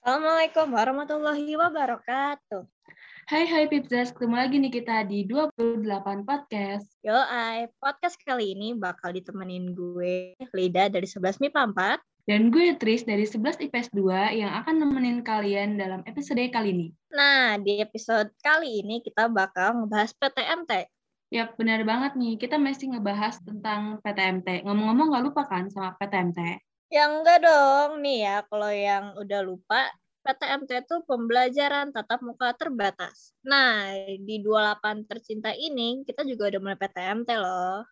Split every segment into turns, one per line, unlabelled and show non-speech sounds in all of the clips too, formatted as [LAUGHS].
Assalamualaikum warahmatullahi wabarakatuh.
Hai hai Pipzas, ketemu lagi nih kita di 28 Podcast.
Yo, ay, podcast kali ini bakal ditemenin gue, Lida dari 11 MIPA 4.
Dan gue Tris dari 11 IPS 2 yang akan nemenin kalian dalam episode kali ini.
Nah, di episode kali ini kita bakal ngebahas PTMT.
Yap, benar banget nih. Kita masih ngebahas tentang PTMT. Ngomong-ngomong gak lupa kan sama PTMT?
Yang enggak dong, nih ya, kalau yang udah lupa, PTMT itu pembelajaran tatap muka terbatas. Nah, di 28 tercinta ini, kita juga udah mulai PTMT loh.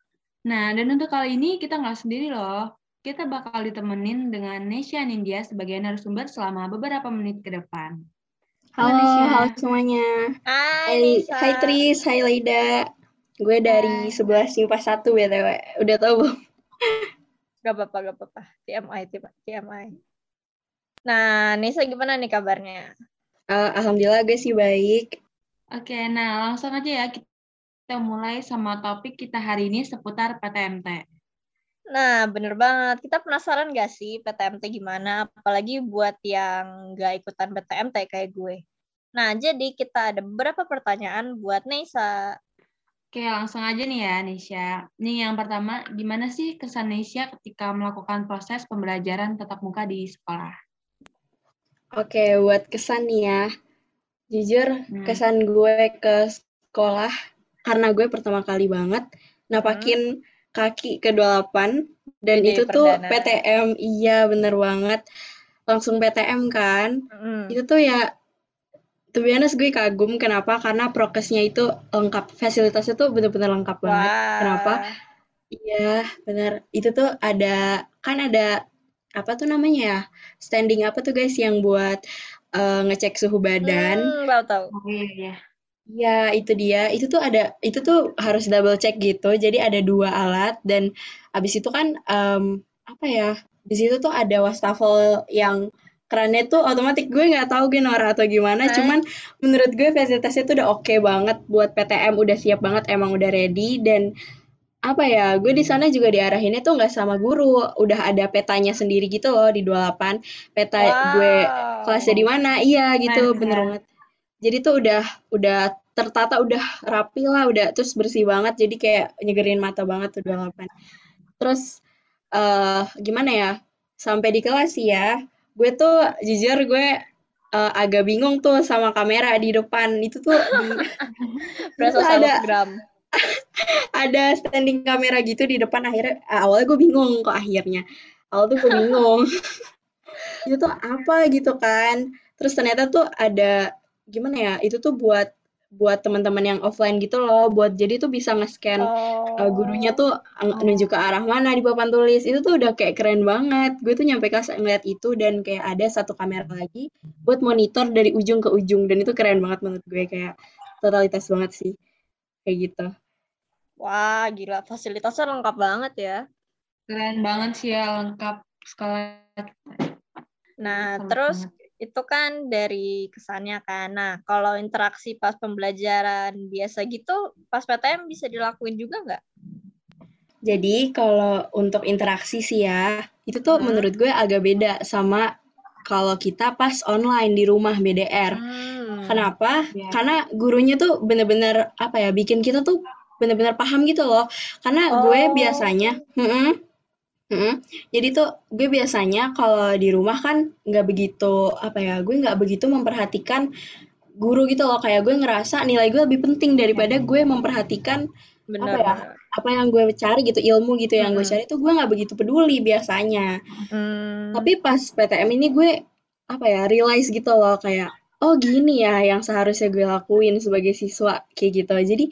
Nah, dan untuk kali ini kita nggak sendiri loh. Kita bakal ditemenin dengan Nesha Nindya sebagai narasumber selama beberapa menit ke depan.
Halo,
Nesya.
halo semuanya.
Hai,
Hai, hai Tris, hai Leida. Gue dari 11 MIPA 1 BTW. Udah tau belum?
Gak apa-apa, gak apa-apa. TMI, TMI. Nah, Nisa gimana nih kabarnya?
Eh, Alhamdulillah gue sih baik.
Oke, nah langsung aja ya kita mulai sama topik kita hari ini seputar PTMT.
Nah, bener banget. Kita penasaran gak sih PTMT gimana? Apalagi buat yang gak ikutan PTMT kayak gue. Nah, jadi kita ada beberapa pertanyaan buat Nisa.
Oke, langsung aja nih ya, Nisha. Nih yang pertama, gimana sih kesan Nisha ketika melakukan proses pembelajaran tatap muka di sekolah?
Oke, buat kesan nih ya. Jujur,
Hmm.
kesan gue ke sekolah, karena gue pertama kali banget napakin kaki ke 28, dan
Ide
itu tuh
perdana.
PTM, iya bener banget. Langsung PTM kan.
Mm.
itu tuh ya to be honest gue kagum kenapa karena prokesnya itu lengkap fasilitasnya tuh bener-bener lengkap banget
Wah.
kenapa iya bener itu tuh ada kan ada apa tuh namanya ya standing apa tuh guys yang buat eh, ngecek suhu badan
Hmm, tahu tahu.
Oh iya, iya.
Iya, itu dia. Itu tuh ada, itu tuh harus double check gitu. Jadi ada dua alat dan abis itu kan em, apa ya? Di situ tuh ada wastafel yang kerannya tuh otomatis gue nggak tahu gue Nora atau gimana.
Hai.
Cuman menurut gue fasilitasnya tuh udah oke banget buat PTM, udah siap banget, emang udah ready dan apa ya? Gue di sana juga diarahinnya tuh nggak sama guru, udah ada petanya sendiri gitu loh di 28. Peta gue
Wow.
kelasnya di mana iya gitu
Keren,
bener banget jadi tuh udah udah tertata udah rapi lah udah terus bersih banget jadi kayak nyegerin mata banget tuh 28 terus eh gimana ya sampai di kelas ya gue tuh jujur gue eh, agak bingung tuh sama kamera di depan. Itu tuh
Berasa [LAUGHS]
ada
selebgram. [LAUGHS]
ada standing kamera gitu di depan. Akhirnya ah, awalnya gue bingung kok akhirnya. Awal tuh gue bingung. [LAUGHS] Itu tuh apa gitu kan? Terus ternyata tuh ada gimana ya itu tuh buat buat teman-teman yang offline gitu loh buat jadi tuh bisa nge-scan uh, gurunya tuh nunjuk ke arah mana di papan tulis itu tuh udah kayak keren banget gue tuh nyampe kelas ngeliat itu dan kayak ada satu kamera lagi buat monitor dari ujung ke ujung dan itu keren banget menurut gue kayak totalitas banget sih kayak gitu
Wah, gila. Fasilitasnya lengkap banget ya.
Keren banget sih ya, lengkap sekolah.
Nah,
Lengkap
terus
banget.
Itu kan dari kesannya kan. Nah, kalau interaksi pas pembelajaran biasa gitu, pas PTM bisa dilakuin juga nggak?
Jadi kalau untuk interaksi sih ya, itu tuh
Hmm.
menurut gue agak beda sama kalau kita pas online di rumah BDR.
Hmm.
Kenapa?
Ya.
Karena gurunya tuh bener-bener apa ya, bikin kita tuh bener-bener paham gitu loh. Karena gue
Oh.
biasanya, mm-mm, mm-mm. jadi tuh gue biasanya kalau di rumah kan nggak begitu apa ya, gue nggak begitu memperhatikan guru gitu loh. Kayak gue ngerasa nilai gue lebih penting daripada gue memperhatikan
Bener.
apa ya, apa yang gue cari gitu ilmu gitu yang gue cari tuh gue nggak begitu peduli biasanya
Hmm.
tapi pas PTM ini gue apa ya realize gitu loh kayak oh gini ya yang seharusnya gue lakuin sebagai siswa kayak gitu jadi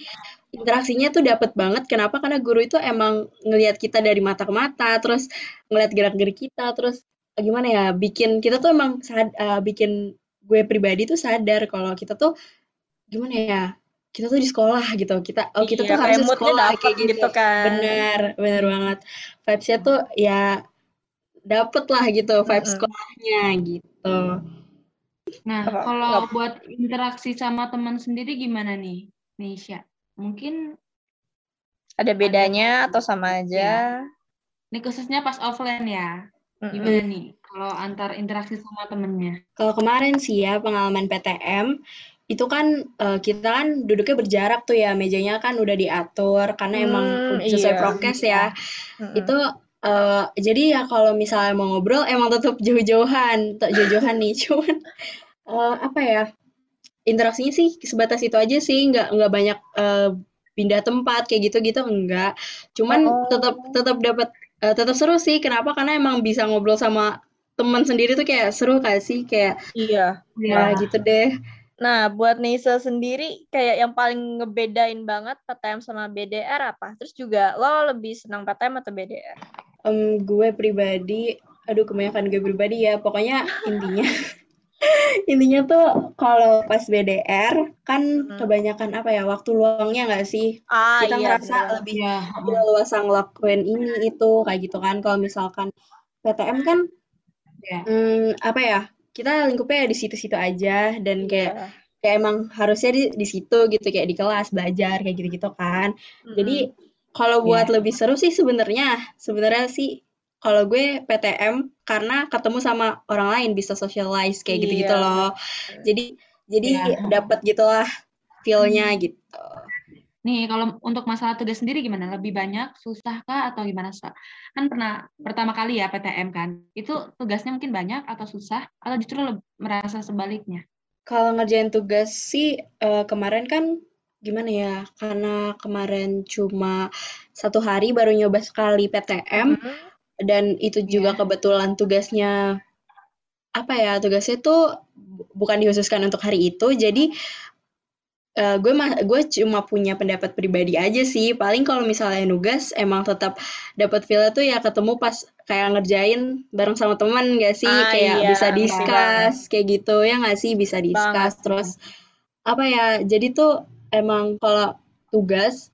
interaksinya tuh dapet banget. Kenapa? Karena guru itu emang ngelihat kita dari mata ke mata terus ngelihat gerak-gerik kita terus eh, gimana ya bikin kita tuh emang sad- eh, bikin gue pribadi tuh sadar kalau kita tuh gimana ya kita tuh di sekolah gitu. Kita oh kita
Iya,
tuh
moodnya
sekolah
dapet
kayak gitu.
gitu kan.
bener bener banget. Vibesnya tuh ya dapet lah gitu vibes
Mm-mm.
sekolahnya gitu.
Nah, kalau buat interaksi sama teman sendiri gimana nih, Nisha? Mungkin
Ada bedanya
Ada-
atau sama aja?
ini khususnya pas offline ya. Gimana nih? kalau antar interaksi sama temennya?
Kalau kemarin sih ya pengalaman PTM itu kan uh, kita kan duduknya berjarak tuh ya mejanya kan udah diatur karena emang
Hmm,
sesuai
iya.
prokes ya.
Mm-mm.
Itu eh, jadi ya kalau misalnya mau ngobrol emang tetap jauh-jauhan, tetap jauh-jauhan nih. [LAUGHS] Cuman eh, apa ya? Interaksinya sih sebatas itu aja sih, nggak nggak banyak eh, pindah tempat kayak gitu-gitu enggak. Cuman
Oh.
tetap tetap dapat eh, tetap seru sih. Kenapa? Karena emang bisa ngobrol sama teman sendiri tuh kayak seru kayak sih kayak
Iya.
ya gitu deh.
Nah, buat Nisa sendiri kayak yang paling ngebedain banget PTM sama BDR apa? Terus juga lo lebih senang PTM atau BDR?
Em, gue pribadi, aduh kebanyakan gue pribadi ya, pokoknya intinya [LAUGHS] [LAUGHS] intinya tuh kalau pas BDR kan
Hmm.
kebanyakan apa ya waktu luangnya nggak sih
Ah,
kita
iya,
ngerasa
bener.
lebih
Iya.
lebih leluasa ngelakuin ini itu kayak gitu kan kalau misalkan PTM kan
Iya.
hmm, apa ya kita lingkupnya di situ-situ aja dan kayak
Iya.
kayak emang harusnya di di situ gitu kayak di kelas belajar kayak gitu-gitu kan jadi kalau
Iya.
buat lebih seru sih sebenarnya sebenarnya sih kalau gue PTM karena ketemu sama orang lain bisa socialize kayak gitu-gitu
Iya,
loh. Jadi jadi
Iya.
dapat gitulah feel-nya gitu.
Nih, kalau untuk masalah tugas sendiri gimana? Lebih banyak, susah kah, atau gimana? Sa? Kan pernah pertama kali ya PTM kan, itu tugasnya mungkin banyak atau susah, atau justru merasa sebaliknya?
Kalau ngerjain tugas sih eh, kemarin kan gimana ya? Karena kemarin cuma satu hari baru nyoba sekali PTM
Mhm.
Dan itu juga
Iya.
kebetulan tugasnya apa ya? Tugasnya tuh bu- bukan dikhususkan untuk hari itu. Jadi eh, gue gue cuma punya pendapat pribadi aja sih. Paling kalau misalnya nugas emang tetap dapat feel tuh ya ketemu pas kayak ngerjain bareng sama teman gak sih?
Ah,
kayak
iya,
bisa discuss kayak gitu ya nggak sih? Bisa
Banget.
terus apa ya? Jadi tuh emang kalau tugas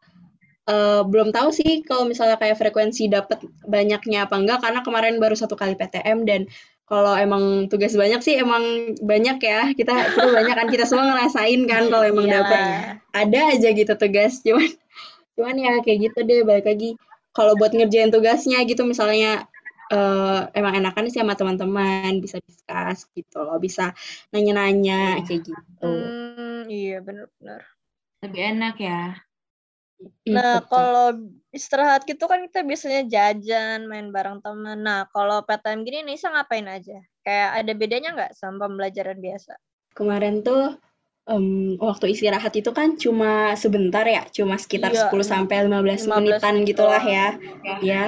eh, belum tahu sih kalau misalnya kayak frekuensi dapat banyaknya apa enggak karena kemarin baru satu kali PTM dan kalau emang tugas banyak sih emang banyak ya kita kita banyak kan kita semua ngerasain kan kalau emang
Iyalah.
dapat ada aja gitu tugas cuman cuman ya kayak gitu deh balik lagi kalau buat ngerjain tugasnya gitu misalnya eh, emang enakan sih sama teman-teman bisa discuss gitu loh bisa nanya-nanya
Iya.
kayak gitu
Hmm, iya bener-bener.
Lebih enak ya.
Nah,
betul.
kalau istirahat gitu kan kita biasanya jajan, main bareng teman. Nah, kalau PTM gini Nisa ngapain aja? Kayak ada bedanya nggak sama pembelajaran biasa?
Kemarin tuh em, waktu istirahat itu kan cuma sebentar ya, cuma sekitar
Iya,
10 sampai 15
15
menitan
menit
gitulah ya.
Ya.
Ya.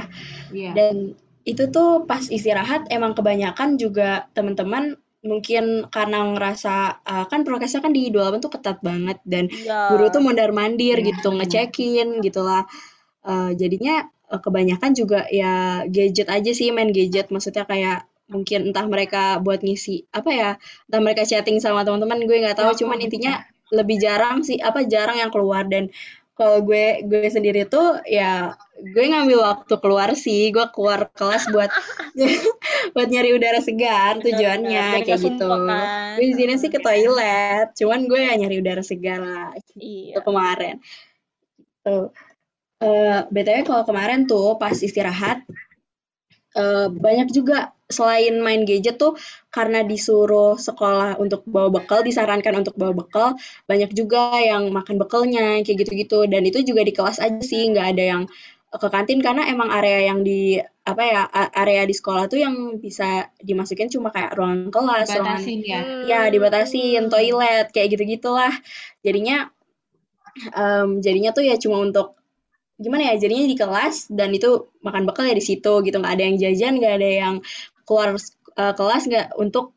Iya.
Dan itu tuh pas istirahat emang kebanyakan juga teman-teman mungkin karena ngerasa uh, kan prokesnya kan di 28 tuh ketat banget dan
Iya.
guru tuh mondar-mandir
Iya,
gitu
benar.
ngecekin gitulah. Uh, jadinya uh, kebanyakan juga ya gadget aja sih main gadget maksudnya kayak mungkin entah mereka buat ngisi apa ya entah mereka chatting sama teman-teman gue nggak tahu
Waktu
cuman
gitu
intinya lebih jarang sih apa jarang yang keluar dan kalau gue gue sendiri tuh ya gue ngambil waktu keluar sih gue keluar kelas buat [LAUGHS] buat nyari udara segar tujuannya kayak gitu
kan.
gue izinnya sih ke
Mm-mm.
toilet cuman gue ya nyari udara segar lah
Iya.
itu kemarin tuh Eh, btw kalau kemarin tuh pas istirahat eh, banyak juga selain main gadget tuh karena disuruh sekolah untuk bawa bekal disarankan untuk bawa bekal banyak juga yang makan bekalnya kayak gitu-gitu dan itu juga di kelas aja sih nggak ada yang ke kantin karena emang area yang di apa ya area di sekolah tuh yang bisa dimasukin cuma kayak ruangan kelas ruangan
Batasin ya.
ya dibatasin toilet kayak gitu-gitulah jadinya em, jadinya tuh ya cuma untuk gimana ya jadinya di kelas dan itu makan bekal ya di situ gitu nggak ada yang jajan nggak ada yang keluar eh, kelas nggak untuk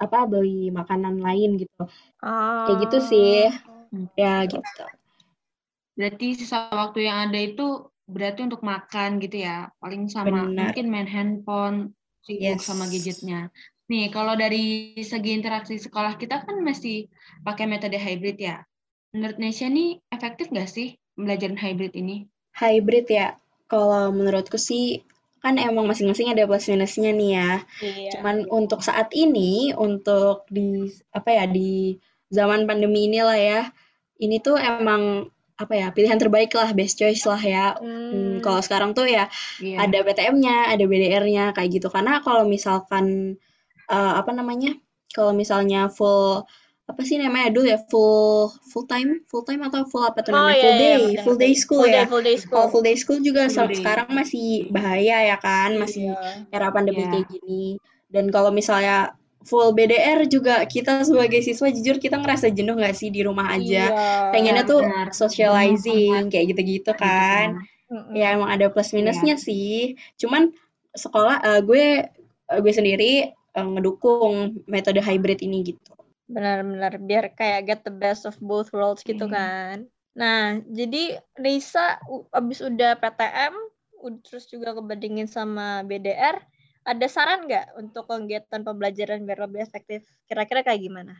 apa beli makanan lain gitu kayak gitu sih
Oh.
ya gitu
Berarti sisa waktu yang ada itu berarti untuk makan gitu ya. Paling sama
Benar.
mungkin main handphone, sibuk
Yes.
sama gadgetnya. Nih, kalau dari segi interaksi sekolah kita kan masih pakai metode hybrid ya. Menurut Nesya nih efektif nggak sih pembelajaran hybrid ini?
Hybrid ya kalau menurutku sih kan emang masing-masing ada plus minusnya nih ya
Iya.
cuman untuk saat ini untuk di apa ya di zaman pandemi inilah ya ini tuh emang apa ya pilihan terbaik lah best choice lah ya hmm. Hmm, kalau sekarang tuh ya yeah. ada PTM-nya ada BDR-nya kayak gitu karena kalau misalkan uh, apa namanya kalau misalnya full apa sih namanya dulu ya full full time full time atau full apa tuh namanya oh, full iya, day iya, full day school full ya day, full day school. Kalau full day school juga full sekarang day. masih bahaya ya kan masih yeah. era pandemi yeah. kayak gini dan kalau misalnya full BDR juga kita sebagai siswa jujur kita ngerasa jenuh nggak sih di rumah aja iya, pengennya tuh benar. socializing kayak gitu-gitu kan mm-hmm. ya emang ada plus minusnya yeah. sih cuman sekolah uh, gue uh, gue sendiri uh, ngedukung metode hybrid ini gitu
benar-benar biar kayak get the best of both worlds gitu mm. kan nah jadi Risa abis udah PTM terus juga kebandingin sama BDR ada saran nggak untuk kegiatan pembelajaran biar lebih efektif? Kira-kira kayak gimana?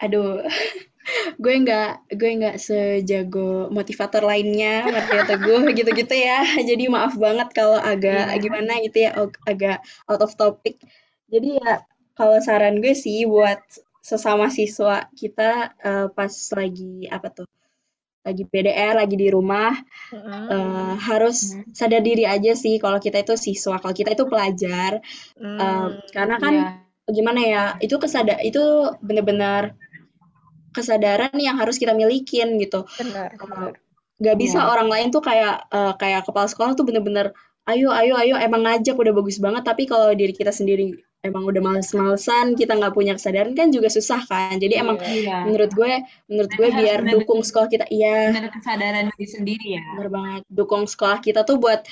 Aduh, [LAUGHS] gue nggak gue nggak sejago motivator lainnya, ngerti kata gue gitu-gitu ya. Jadi maaf banget kalau agak yeah. gimana gitu ya, agak out of topic. Jadi ya kalau saran gue sih buat sesama siswa kita uh, pas lagi apa tuh lagi PDR, lagi di rumah, mm-hmm. uh, harus sadar diri aja sih kalau kita itu siswa, kalau kita itu pelajar, mm, uh, karena kan yeah. gimana ya, itu kesadar itu benar-benar kesadaran yang harus kita milikin gitu. Benar. Uh, gak bisa yeah. orang lain tuh kayak uh, kayak kepala sekolah tuh bener-bener ayo ayo ayo emang ngajak udah bagus banget tapi kalau diri kita sendiri emang udah males-malesan kita nggak punya kesadaran kan juga susah kan. Jadi emang iya. menurut gue menurut gue biar dukung sekolah kita iya.
kesadaran diri sendiri ya.
Bener banget. Dukung sekolah kita tuh buat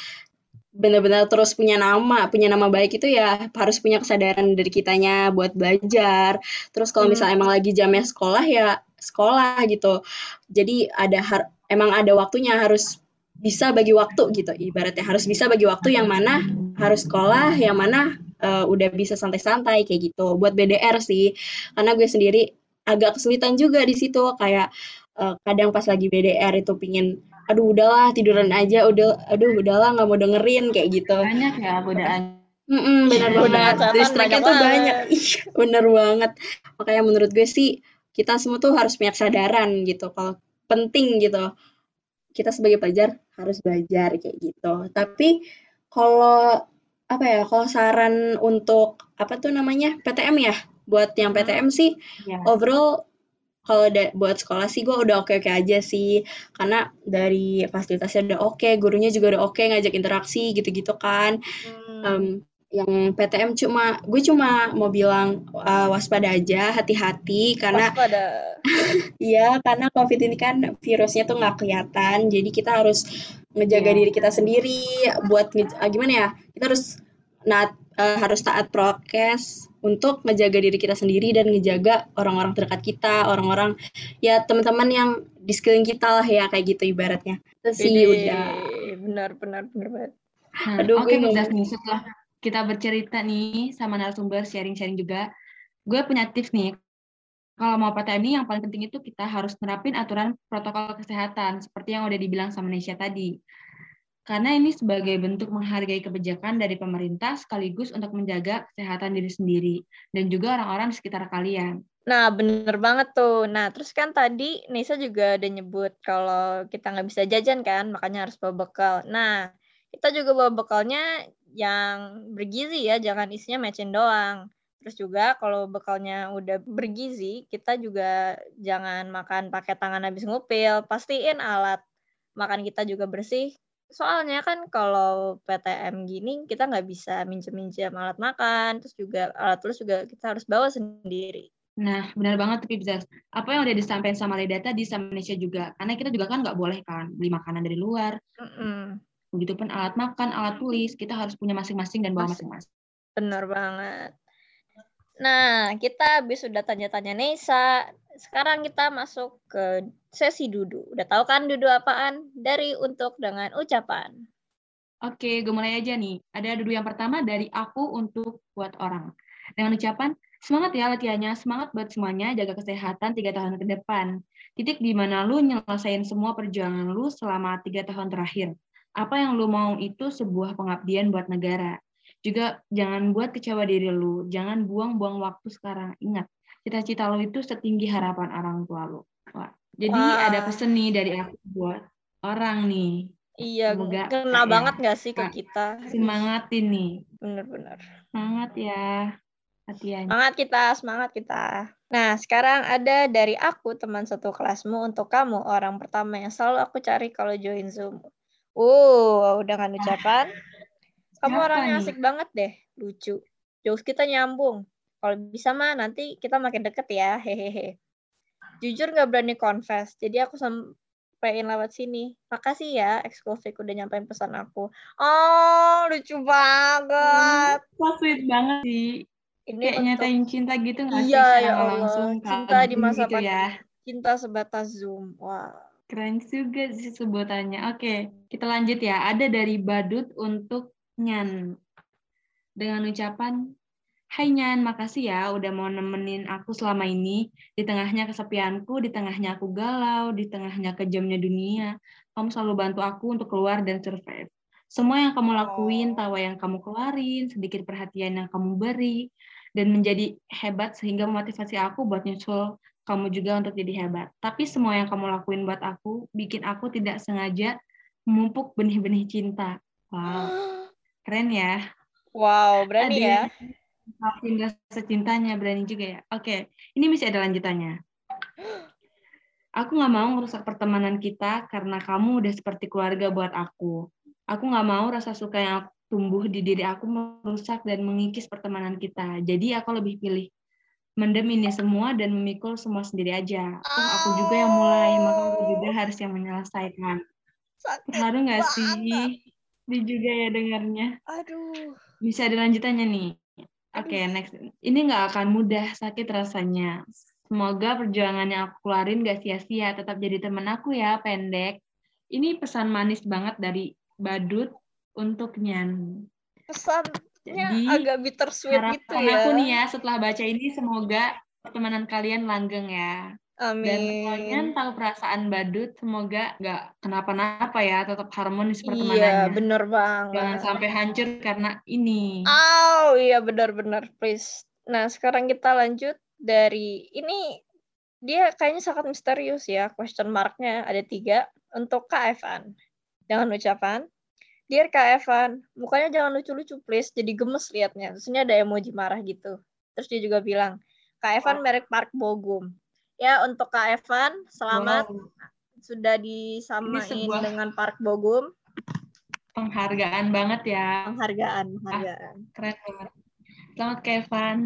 benar-benar terus punya nama punya nama baik itu ya harus punya kesadaran dari kitanya buat belajar. Terus kalau hmm. misalnya emang lagi jamnya sekolah ya sekolah gitu. Jadi ada har emang ada waktunya harus bisa bagi waktu gitu. Ibaratnya harus bisa bagi waktu yang mana harus sekolah yang mana uh, udah bisa santai-santai kayak gitu buat BDR sih karena gue sendiri agak kesulitan juga di situ kayak uh, kadang pas lagi BDR itu pingin aduh udahlah tiduran aja udah aduh udahlah nggak mau dengerin kayak gitu
banyak ya godaan
Mm -mm, benar banget. Distraction tuh banyak. [LAUGHS] Iya, bener banget. Makanya menurut gue sih kita semua tuh harus punya kesadaran gitu. Kalau penting gitu. Kita sebagai pelajar harus belajar kayak gitu. Tapi kalau apa ya kalau saran untuk apa tuh namanya PTM ya buat yang PTM sih yeah. overall kalau buat sekolah sih gue udah oke oke aja sih karena dari fasilitasnya udah oke gurunya juga udah oke ngajak interaksi gitu gitu kan hmm. um, yang PTM cuma gue cuma mau bilang uh, waspada aja hati-hati karena [LAUGHS] iya karena covid ini kan virusnya tuh nggak kelihatan jadi kita harus ngejaga yeah. diri kita sendiri buat uh, gimana ya kita harus naat, uh, harus taat prokes untuk ngejaga diri kita sendiri dan ngejaga orang-orang terdekat kita orang-orang ya teman-teman yang di sekeliling kita lah ya kayak gitu ibaratnya itu sih udah
benar benar benar banget
nah, Aduh, oke okay, nih setelah kita bercerita nih sama narasumber sharing-sharing juga, gue punya tips nih. Kalau mau PTM ini yang paling penting itu kita harus nerapin aturan protokol kesehatan seperti yang udah dibilang sama Nesya tadi. Karena ini sebagai bentuk menghargai kebijakan dari pemerintah sekaligus untuk menjaga kesehatan diri sendiri dan juga orang-orang di sekitar kalian.
Nah, bener banget tuh. Nah, terus kan tadi Nisa juga udah nyebut kalau kita nggak bisa jajan kan, makanya harus bawa bekal. Nah, kita juga bawa bekalnya yang bergizi ya, jangan isinya mecin doang. Terus juga kalau bekalnya udah bergizi, kita juga jangan makan pakai tangan habis ngupil. Pastiin alat makan kita juga bersih. Soalnya kan kalau PTM gini kita nggak bisa minjem-minjem alat makan, terus juga alat tulis juga kita harus bawa sendiri.
Nah, benar banget tapi bisa apa yang udah disampaikan sama Leda tadi sama Indonesia juga, karena kita juga kan nggak boleh kan beli makanan dari luar. Mm -mm. Begitupun alat makan, alat tulis, kita harus punya masing-masing dan bawa masing-masing.
Benar banget. Nah, kita habis sudah tanya-tanya Nesa. Sekarang kita masuk ke sesi dudu. Udah tahu kan dudu apaan? Dari untuk dengan ucapan.
Oke, gue mulai aja nih. Ada dudu yang pertama dari aku untuk buat orang. Dengan ucapan, semangat ya latihannya, semangat buat semuanya, jaga kesehatan tiga tahun ke depan. Titik di mana lu nyelesain semua perjuangan lu selama tiga tahun terakhir apa yang lu mau itu sebuah pengabdian buat negara. Juga jangan buat kecewa diri lu, jangan buang-buang waktu sekarang. Ingat, cita-cita lu itu setinggi harapan orang tua lu. Wah, Jadi
Wah.
ada pesan nih dari aku buat orang nih.
Iya,
Semoga
kena
kayak
banget gak sih ke kita?
Semangatin nih.
Bener-bener.
Semangat ya. Latihan.
Semangat kita, semangat kita. Nah, sekarang ada dari aku, teman satu kelasmu, untuk kamu, orang pertama yang selalu aku cari kalau join Zoom. Uh, dengan ucapan. [LAUGHS] Kamu
Siapa
orangnya
nih?
asik banget deh, lucu. Jokes kita nyambung. Kalau bisa mah nanti kita makin deket ya, hehehe. Jujur gak berani confess, jadi aku sampein lewat sini. Makasih ya, Exclusive udah nyampein pesan aku. Oh, lucu banget.
So sweet banget sih.
Ini
Kayak
untuk
nyatain cinta gitu nggak sih
Iya, ya
nggak
Allah.
langsung
Cinta di
kagum
masa
gitu
pandemi.
ya.
Cinta sebatas Zoom. Wah.
Keren juga sih sebutannya. Oke, kita lanjut ya. Ada dari Badut untuk Nyan. Dengan ucapan, Hai Nyan, makasih ya udah mau nemenin aku selama ini. Di tengahnya kesepianku, di tengahnya aku galau, di tengahnya kejamnya dunia. Kamu selalu bantu aku untuk keluar dan survive. Semua yang kamu lakuin, tawa yang kamu keluarin, sedikit perhatian yang kamu beri, dan menjadi hebat sehingga memotivasi aku buat nyusul kamu juga untuk jadi hebat. Tapi semua yang kamu lakuin buat aku, bikin aku tidak sengaja memupuk benih-benih cinta. Wow, [GASPS] keren ya.
Wow, berani
Ada
ya.
Maafin rasa cintanya, berani juga ya. Oke, ini masih ada lanjutannya. Aku nggak mau merusak pertemanan kita karena kamu udah seperti keluarga buat aku. Aku nggak mau rasa suka yang tumbuh di diri aku merusak dan mengikis pertemanan kita. Jadi aku lebih pilih mendem ini semua dan memikul semua sendiri aja. Toh aku juga yang mulai, maka aku juga harus yang menyelesaikan.
Sakit
Terharu nggak
banget.
sih? Dia juga ya dengarnya.
Aduh.
Bisa ada lanjutannya nih. Oke, next. Ini nggak akan mudah, sakit rasanya. Semoga perjuangan yang aku keluarin gak sia-sia. Tetap jadi temen aku ya, pendek. Ini pesan manis banget dari Badut untuk Nyan.
Pesannya
Jadi,
agak bittersweet gitu ya.
aku nih ya, setelah baca ini, semoga pertemanan kalian langgeng ya. Dan kalau Nyan
Amin.
tahu perasaan Badut, semoga nggak kenapa-napa ya, tetap harmonis
Iya,
pertemanannya.
bener banget.
Jangan sampai hancur karena ini.
Oh, iya benar-benar, please. Nah, sekarang kita lanjut dari ini dia kayaknya sangat misterius ya. Question mark-nya ada tiga untuk Kak Evan. Dengan ucapan, Dear Kak Evan, mukanya jangan lucu-lucu please, jadi gemes liatnya. Terus ini ada emoji marah gitu. Terus dia juga bilang, Kak Evan merek Park Bogum. Ya, untuk Kak Evan, selamat
Wow,
sudah disamain dengan Park Bogum.
penghargaan banget ya.
Penghargaan, penghargaan.
Keren banget. Selamat Kevin.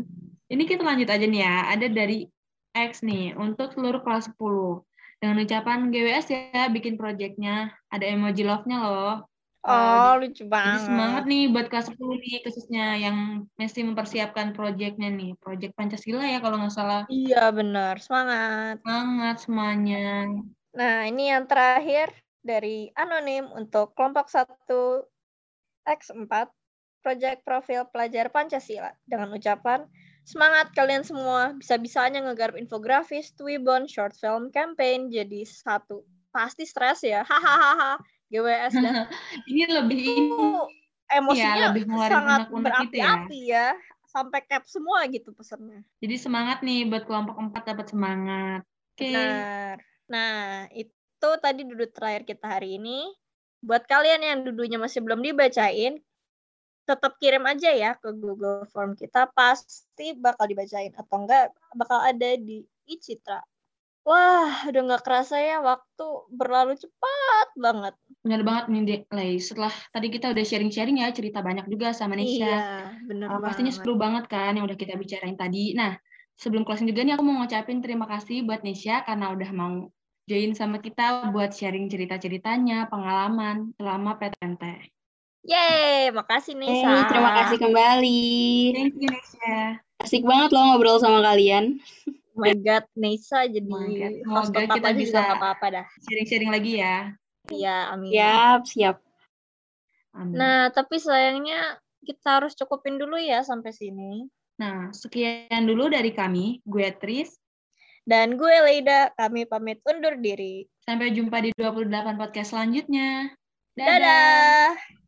Ini kita lanjut aja nih ya. Ada dari X nih untuk seluruh kelas 10. Dengan ucapan GWS ya bikin projectnya. Ada emoji love-nya loh.
Oh, lucu
Jadi
banget.
semangat nih buat kelas 10 nih khususnya yang masih mempersiapkan projectnya nih. Project Pancasila ya kalau nggak salah.
Iya, benar. Semangat.
Semangat semuanya.
Nah, ini yang terakhir dari Anonim untuk kelompok 1 X4, Project Profil Pelajar Pancasila. Dengan ucapan, semangat kalian semua, bisa-bisanya ngegarap infografis, Twibbon, short film, campaign, jadi satu. Pasti stres ya, [LAUGHS] hahaha, GWS dan [LAUGHS]
Ini lebih
itu emosinya
ya, lebih
sangat
gitu ya.
berapi-api ya. Sampai cap semua gitu pesannya.
Jadi semangat nih buat kelompok 4 dapat semangat. Oke.
Benar. Nah, itu tadi duduk terakhir kita hari ini. Buat kalian yang dudunya masih belum dibacain, tetap kirim aja ya ke Google Form kita. Pasti bakal dibacain. Atau enggak, bakal ada di Icitra. Wah, udah nggak kerasa ya waktu berlalu cepat banget.
Benar banget nih, Dek Lay. Setelah tadi kita udah sharing-sharing ya, cerita banyak juga sama Nesha.
Iya, bener
Uh,
banget.
pastinya seru banget kan yang udah kita bicarain tadi. Nah, sebelum closing juga nih aku mau ngucapin terima kasih buat Nesha karena udah mau join sama kita buat sharing cerita-ceritanya, pengalaman selama PTMT.
Yeay, makasih nih,
Eh, terima kasih kembali.
Thank you, Nesha.
Asik banget loh ngobrol sama kalian.
Oh my God, Nisa jadi
Oh God.
host
kita
aja
bisa-
apa-apa dah.
Sharing-sharing lagi ya.
Iya, amin.
Siap, siap.
Amin.
Nah, tapi sayangnya kita harus cukupin dulu ya sampai sini.
Nah, sekian dulu dari kami. Gue Tris.
Dan gue Leida, kami pamit undur diri.
Sampai jumpa di 28 podcast selanjutnya.
Dadah!